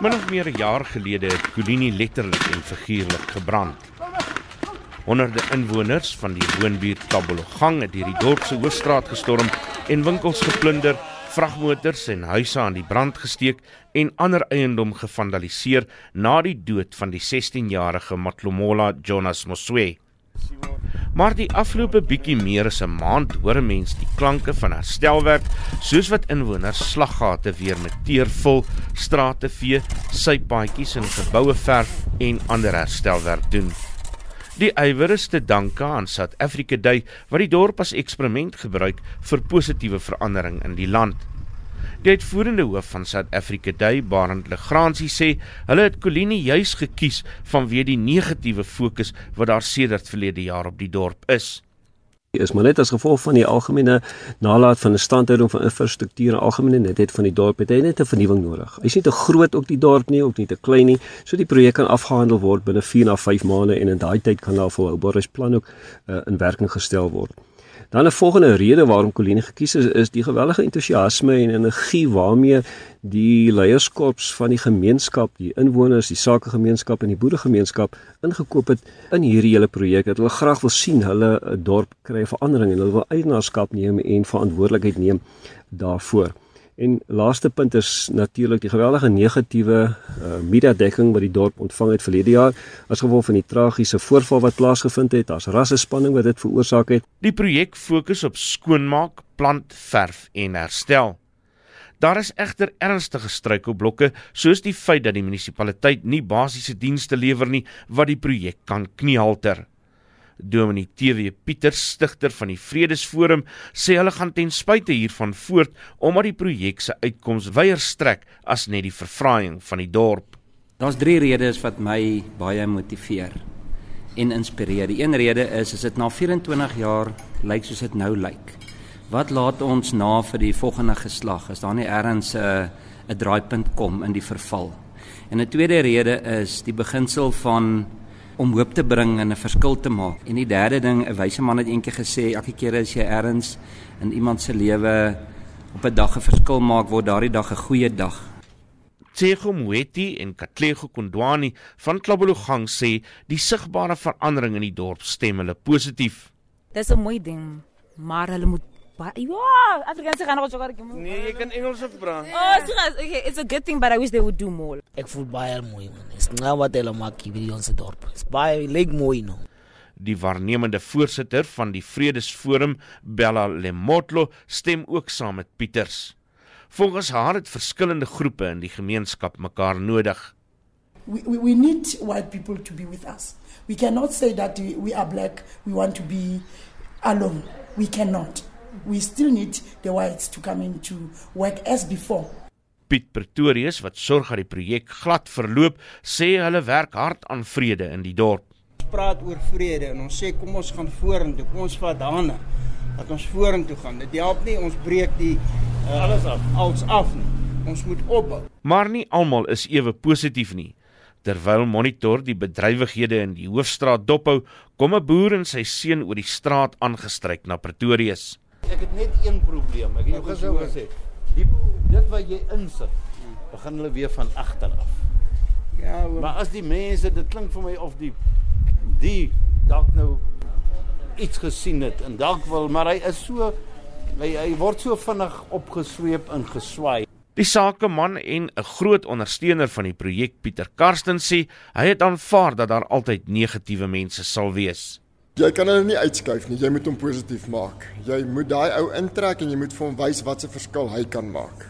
Min of meer 'n jaar gelede het Kolini letterlik en figuurlik gebrand. Honderde inwoners van die woonbuurt Tabologang het hierdie dorp se hoofstraat gestorm en winkels geplunder, vragmotors en huise aan die brand gesteek en ander eiendom gevandaliseer na die dood van die 16-jarige Matlomola Jonas Moswe. Maar die afgelope bietjie meer as 'n maand hoor mense die klanke van herstelwerk, soos wat inwoners slaggate weer met teer vul, strate vee, sypaadjies en geboue verf en ander herstelwerk doen. Die ywer is te danke aan South Africa Day wat die dorp as eksperiment gebruik vir positiewe verandering in die land. Die uitvoerende hoof van South Africa Day, Barend Legrandsie sê, hulle het Kolini juis gekies vanweë die negatiewe fokus wat daar sedert verlede jaar op die dorp is is maar net as gevolg van die algemene nalat van 'n standhouding van infrastruktuur en algemene netheid van die dorp het hy net 'n vernuwing nodig. Hy's nie te groot op die dorp nie, ook nie te klein nie, so die projek kan afgehandel word binne 4 na 5 maande en in daai tyd kan daar volhoubaarheidsplan ook uh, in werking gestel word. Dan 'n volgende rede waarom Colleen gekies is, is die geweldige entoesiasme en energie waarmee die leierskaps van die gemeenskap, die inwoners, die sakegemeenskap en die boeregemeenskap ingekoop het in hierdie hele projek. Dat hulle graag wil sien hulle 'n dorp kry verandering en hulle wil eienaarskap neem en verantwoordelikheid neem daarvoor. En laaste punt is natuurlik die geweldige negatiewe uh, media dekking wat die dorp ontvang het verlede jaar as gevolg van die tragiese voorval wat plaasgevind het. Daar's rassespanning wat dit veroorsaak het. Die projek fokus op skoonmaak, plant, verf en herstel. Daar is egter ernstige struikelblokke soos die feit dat die munisipaliteit nie basiese dienste lewer nie wat die projek kan kniehalter. Dominee TV Pieters, stigter van die Vredesforum, sê hulle gaan ten spyte hiervan voort omdat die projek se uitkoms weier strek as net die verfraaiing van die dorp. Daar's drie redes wat my baie motiveer en inspireer. Die een rede is as dit na 24 jaar lyk soos dit nou lyk. Wat laat ons na vir die volgende geslag as daar nie eers 'n 'n draaipunt kom in die verval? En 'n tweede rede is die beginsel van om hoop te bring en 'n verskil te maak. En die derde ding, 'n wyse man het eendag gesê, elke keer as jy ergens in iemand se lewe op 'n dag 'n verskil maak, word daardie dag 'n goeie dag. Tsego Mweti en Katlego Kondwani van Klabologang sê die sigbare verandering in die dorp stem hulle positief. Dis 'n mooi ding, maar hulle moet ja, Afrikaans gaan nog jogar kim. Nee, jy kan Engels ook praat. Oh, sigas. Okay, it's a good thing but I wish they would do more. Ek voel baie mooi man. Dis nou wat hulle maak hier by ons dorp. Dis baie lyk mooi nou. Die waarnemende voorsitter van die Vredesforum, Bella Lemotlo, stem ook saam met Pieters. Volgens haar het verskillende groepe in die gemeenskap mekaar nodig. We, we we need white people to be with us. We cannot say that we, we are black, we want to be alone. We cannot we still need the whites to come in to work as before. Piet Pretorius wat sorg dat die projek glad verloop, sê hulle werk hard aan vrede in die dorp. Ons praat oor vrede en ons sê kom ons gaan vorentoe, kom ons vat dane dat ons vorentoe gaan. Dit help nie ons breek die uh, alles af. Alles af nie. Ons moet opbou. Maar nie almal is ewe positief nie. Terwyl monitor die bedrywighede in die hoofstraat dophou, kom 'n boer en sy seun oor die straat aangestryk na Pretorius ek het net een probleem. Ek het jou gesê gesê. Die dit wat jy insit, begin hulle weer van agter af. Ja, oom. maar as die mense, dit klink vir my of die die dalk nou iets gesien het en dalk wil, maar hy is so hy, hy word so vinnig opgesweep en geswaai. Die sakeman en 'n groot ondersteuner van die projek Pieter Karsten sê hy het aanvaar dat daar altyd negatiewe mense sal wees. Jy kan hulle nie uitskuif nie, jy moet hom positief maak. Jy moet daai ou intrek en jy moet vir hom wys wat se verskil hy kan maak.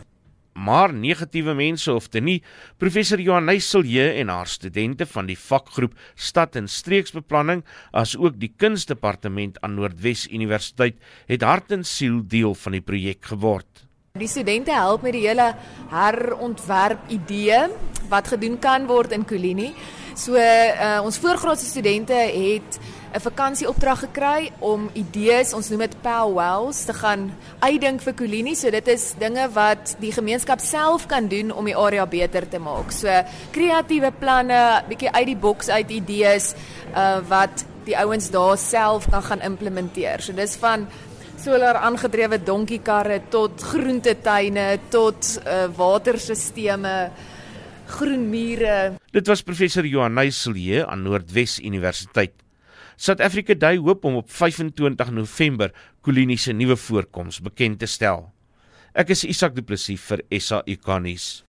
Maar negatiewe mense of te nie, professor Johanay Silje en haar studente van die vakgroep Stad en Streeksbeplanning, as ook die kunsdepartement aan Noordwes Universiteit, het hart en siel deel van die projek geword. Die studente help met die hele herontwerp idee wat gedoen kan word in Kolini. So uh, ons voorgraadse studente het 'n vakansieopdrag gekry om idees, ons noem dit powwows, te gaan uitdink vir Kolini. So dit is dinge wat die gemeenskap self kan doen om die area beter te maak. So kreatiewe planne, bietjie uit die boks uit idees uh wat die ouens daar self kan gaan implementeer. So dis van solar aangedrewe donkiekarre tot groentetuine tot uh, waterstelsels groenmure. Dit was professor Johan Neyselje aan Noordwes Universiteit. South Africa Day hoop om op 25 November Kolini se nuwe voorkoms bekend te stel. Ek is Isak Du Plessis vir SA Ikonis.